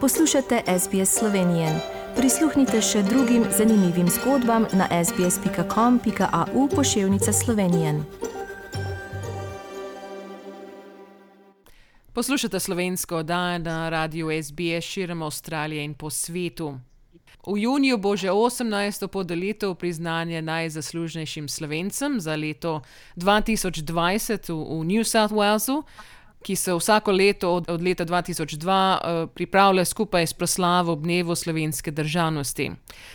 Poslušate SBS Slovenije. Prisluhnite še drugim zanimivim zgodbam na sbsp.com.au pošiljka Slovenije. Poslušate slovensko oddajo na radiju SBS širom Avstralije in po svetu. V juniju bo že 18. podelitev priznanja najzaslužnejšim slovencem za leto 2020 v New South Walesu ki se vsako leto od, od leta 2002 uh, eh, pripravlja skupaj s proslavo ob dnevu slovenske državnosti.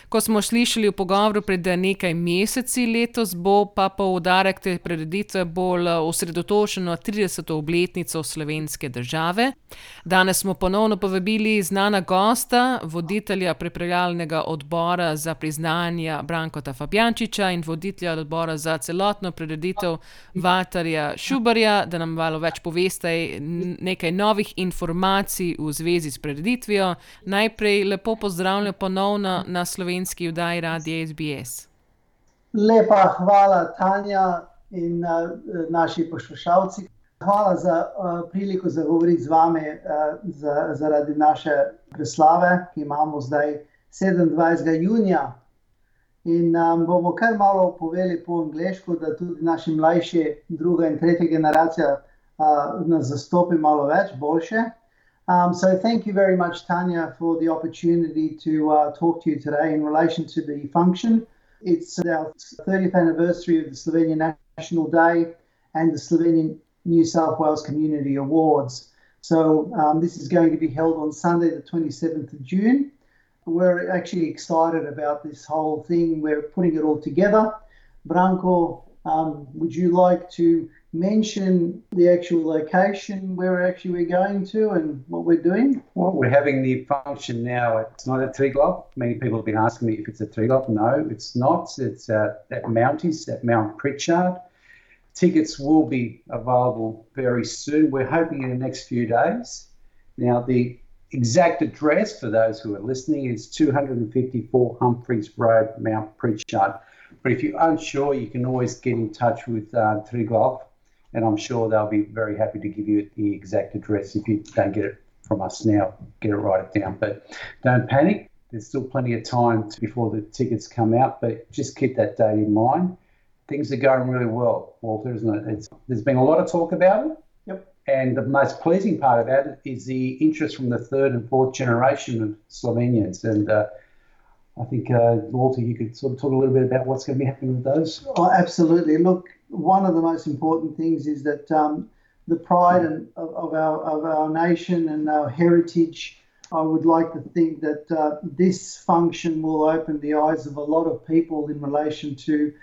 Ko smo slišali v pogovoru pred nekaj meseci, letos bo pa poudarek te preditve bolj eh, osredotočen na 30. obletnico slovenske države. Danes smo ponovno povabili znana gosta, voditelja pripravljalnega odbora za priznanja Brankota Fabjančiča in voditelja odbora za celotno preditev Vatarja Šubarja, da nam malo več poveste nekaj novih informacij v zvezi s preditvijo. Najprej lepo pozdravljam ponovno na slovenski vdaji Radio SBS. Lepa hvala, Tanja in uh, naši poslušalci. Hvala za uh, priliko za govoriti z vami uh, za, zaradi naše preslave, ki imamo zdaj 27. junija. In um, bomo kar malo povedali po angliško, da tudi naši mlajši, druga in tretja generacija zastopi malo več, boljše. Um, so thank you very much, Tanya, for the opportunity to uh, talk to you today in relation to the function. It's our 30th anniversary of the Slovenian National Day and the Slovenian New South Wales Community Awards. So um, this is going to be held on Sunday, the 27th of June. We're actually excited about this whole thing. We're putting it all together. Branko, um, would you like to mention the actual location where actually we're going to and what we're doing? Well, we're having the function now. It's not at Triglav. Many people have been asking me if it's at Triglav. No, it's not. It's uh, at Mounties, at Mount Pritchard. Tickets will be available very soon. We're hoping in the next few days. Now, the exact address for those who are listening is 254 Humphreys Road, Mount Pritchard. But if you're unsure, you can always get in touch with uh, Triglav and I'm sure they'll be very happy to give you the exact address if you don't get it from us now. Get it, write it down. But don't panic. There's still plenty of time before the tickets come out, but just keep that date in mind. Things are going really well, Walter, isn't it? It's, there's been a lot of talk about it. Yep. And the most pleasing part about it is the interest from the third and fourth generation of Slovenians. And uh, I think, uh, Walter, you could sort of talk a little bit about what's going to be happening with those. Oh, absolutely. Look, one of the most important things is that um, the pride and, of, of, our, of our nation and our heritage. I would like to think that uh, this function will open the eyes of a lot of people in relation to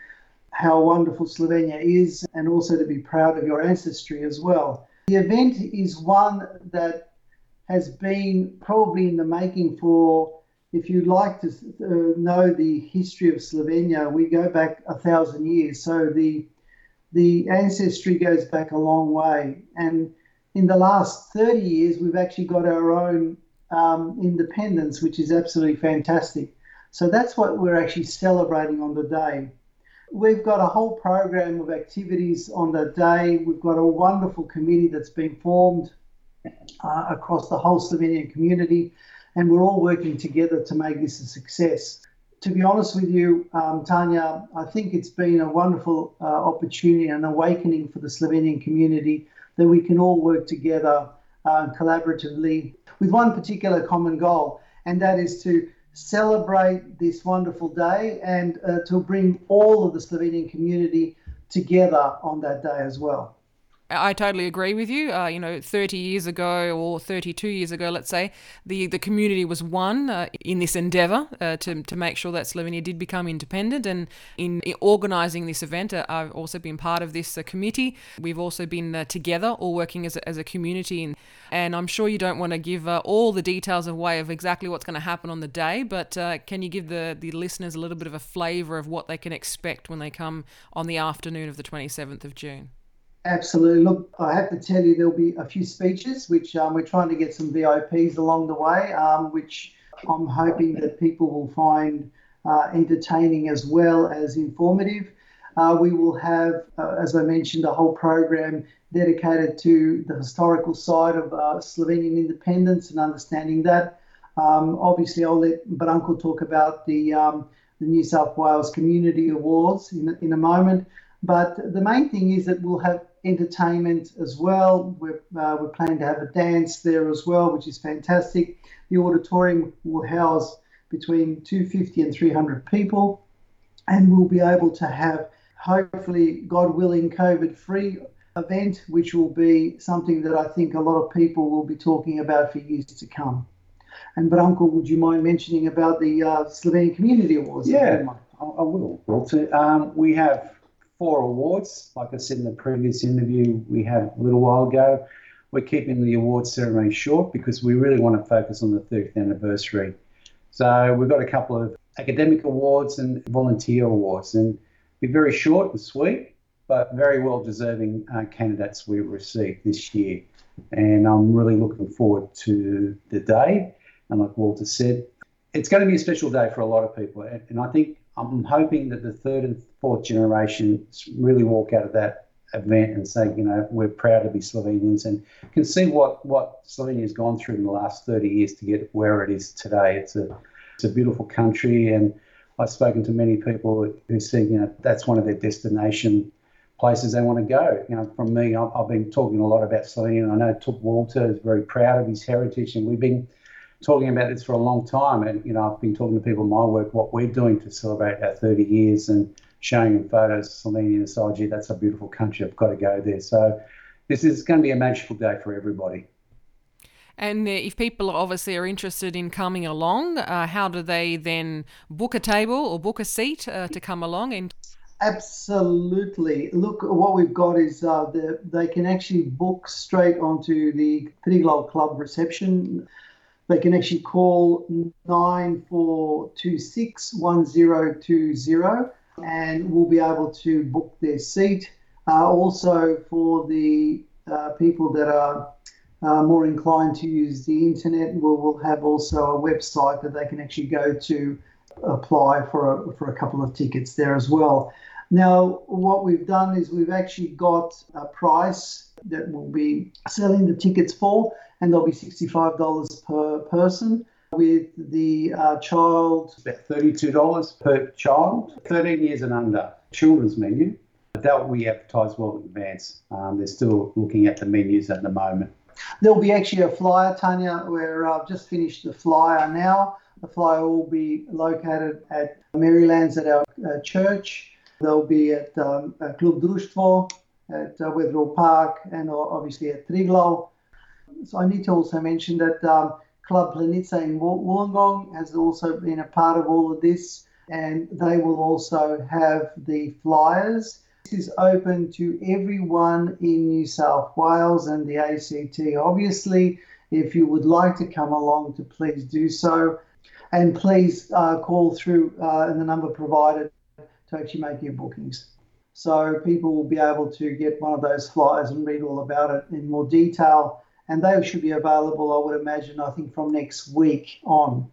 how wonderful Slovenia is and also to be proud of your ancestry as well. The event is one that has been probably in the making for, if you'd like to uh, know the history of Slovenia, we go back a thousand years. So the the ancestry goes back a long way. And in the last 30 years, we've actually got our own um, independence, which is absolutely fantastic. So that's what we're actually celebrating on the day. We've got a whole program of activities on the day. We've got a wonderful committee that's been formed uh, across the whole Slovenian community, and we're all working together to make this a success to be honest with you, um, Tanya, I think it's been a wonderful uh, opportunity and awakening for the Slovenian community that we can all work together uh, collaboratively with one particular common goal, and that is to celebrate this wonderful day and uh, to bring all of the Slovenian community together on that day as well. I totally agree with you. Uh, you know, 30 years ago or 32 years ago, let's say, the, the community was one uh, in this endeavour uh, to, to make sure that Slovenia did become independent. And in, in organising this event, uh, I've also been part of this uh, committee. We've also been uh, together, all working as a, as a community. And, and I'm sure you don't want to give all the details away of exactly what's going to happen on the day, but can you give the, the listeners a little bit of a flavour of what they can expect when they come on the afternoon of the 27th of June? Absolutely. Look, I have to tell you, there'll be a few speeches, which um, we're trying to get some VIPs along the way, um, which I'm hoping that people will find uh, entertaining as well as informative. Uh, we will have, uh, as I mentioned, a whole program dedicated to the historical side of uh, Slovenian independence and understanding that. Um, obviously, I'll let Branko talk about the, um, the New South Wales Community Awards in, in a moment. But the main thing is that we'll have entertainment as well. We're, uh, we're planning to have a dance there as well, which is fantastic. The auditorium will house between 250 and 300 people, and we'll be able to have, hopefully, God willing, COVID free event, which will be something that I think a lot of people will be talking about for years to come. And Branko, would you mind mentioning about the uh, Slovenian Community Awards? Yeah, I, I will. Walter. Um, we have four awards. Like I said in the previous interview, we had a little while ago. We're keeping the award ceremony short because we really want to focus on the 30th anniversary. So we've got a couple of academic awards and volunteer awards, and be very short and sweet, but very well deserving uh, candidates we've received this year. And I'm really looking forward to the day. And like Walter said, it's going to be a special day for a lot of people. And I think I'm hoping that the third and fourth generation really walk out of that event and say, you know, we're proud to be Slovenians and can see what, what Slovenia has gone through in the last 30 years to get where it is today. It's a, it's a beautiful country. And I've spoken to many people who say, you know, that's one of their destination places they want to go. You know, from me, I've, I've been talking a lot about Slovenia. I know Tuk Walter is very proud of his heritage and we've been – talking about this for a long time, and you know, I've been talking to people in my work what we're doing to celebrate our 30 years and showing them photos of Slovenia and say, gee, that's a beautiful country. I've got to go there. So this is going to be a magical day for everybody. And uh, if people obviously are interested in coming along, uh, how do they then book a table or book a seat uh, to come along? And Absolutely. Look, what we've got is uh, the, they can actually book straight onto the Pretty Triglav Club reception they can actually call 9426 1020 and we'll be able to book their seat. Uh, also, for the uh, people that are uh, more inclined to use the internet, we'll, we'll, have also a website that they can actually go to apply for a, for a couple of tickets there as well. Now, what we've done is we've actually got a price that we'll be selling the tickets for, and they'll be $65 per person. With the uh, child, about $32 per child, 13 years and under, children's menu. That we advertise well in advance. Um, they're still looking at the menus at the moment. There'll be actually a flyer, Tanya, where I've just finished the flyer now. The flyer will be located at Merrylands at our uh, church. They'll be at um, Club Društvo at uh, Wetherill Park and obviously at Triglav. So I need to also mention that um, Club Planica in Wollongong has also been a part of all of this, and they will also have the flyers. This is open to everyone in New South Wales and the ACT. Obviously, if you would like to come along, to please do so, and please uh, call through uh, the number provided to actually make your bookings. So people will be able to get one of those flyers and read all about it in more detail. And they should be available, I would imagine, I think from next week on.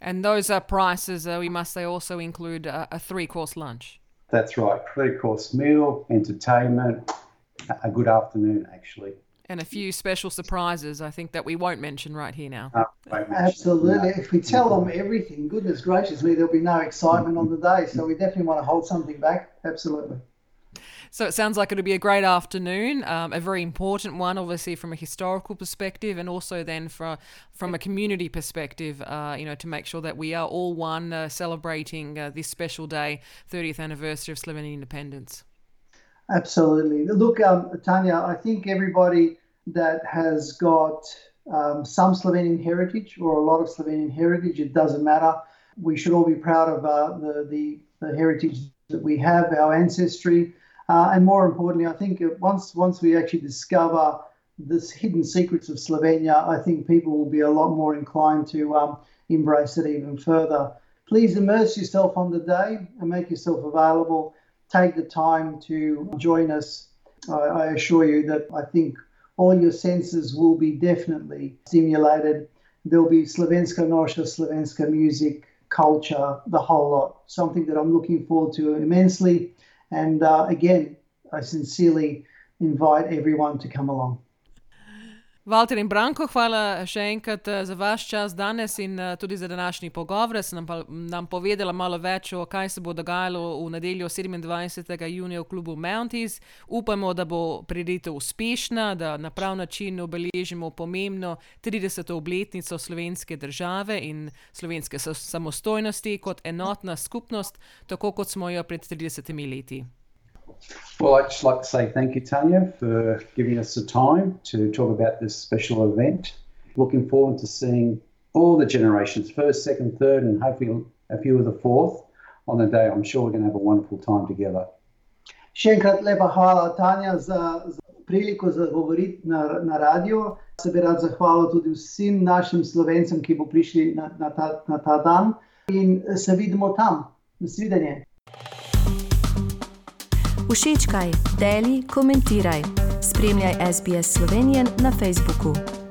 And those are prices, uh, we must say, also include a, a three course lunch. That's right. Three course meal, entertainment, a good afternoon, actually and a few special surprises, I think, that we won't mention right here now. Uh, Absolutely. If we tell them everything, goodness gracious me, there'll be no excitement on the day. So we definitely want to hold something back. Absolutely. So it sounds like it'll be a great afternoon, um, a very important one, obviously from a historical perspective, and also then for, from a community perspective. Uh, you know, to make sure that we are all one, uh, celebrating uh, this special day, 30th anniversary of Slovenian independence. Absolutely. Look, um, Tanya, I think everybody that has got um, some Slovenian heritage or a lot of Slovenian heritage. It doesn't matter. We should all be proud of uh, the, the, the heritage that we have, our ancestry, uh, and more importantly, I think once once we actually discover this hidden secrets of Slovenia, I think people will be a lot more inclined to um, embrace it even further. Please immerse yourself on the day and make yourself available. Take the time to join us. I, I assure you that I think all your senses will be definitely stimulated. There'll be Slovenska Noša, Slovenska music, culture, the whole lot. Something that I'm looking forward to immensely. And uh, again, I sincerely invite everyone to come along. Walter in Branko, hvala še enkrat eh, za vaš čas danes in eh, tudi za današnji pogovor. Ste nam, nam povedali malo več o kaj se bo dogajalo v nedeljo 27. junija v klubu Mounties. Upamo, da bo prireditev uspešna, da na prav način obeležimo pomembno 30. obletnico slovenske države in slovenske samostojnosti kot enotna skupnost, tako kot smo jo pred 30 leti. Well, I'd just like to say thank you, Tanya, for giving us the time to talk about this special event. Looking forward to seeing all the generations, first, second, third, and hopefully a few of the fourth on the day. I'm sure we're going to have a wonderful time together. Še lepa hvala, Tanja, za, za priliko za govoriti na, na radio. Se bi rad zahvalil tudi vsem našim slovencem, ki bo prišli na, na, ta, na ta dan in se vidimo tam. Nasvidenje. Všečkaj, deli, komentiraj. Spremljaj SBS Slovenijo na Facebooku.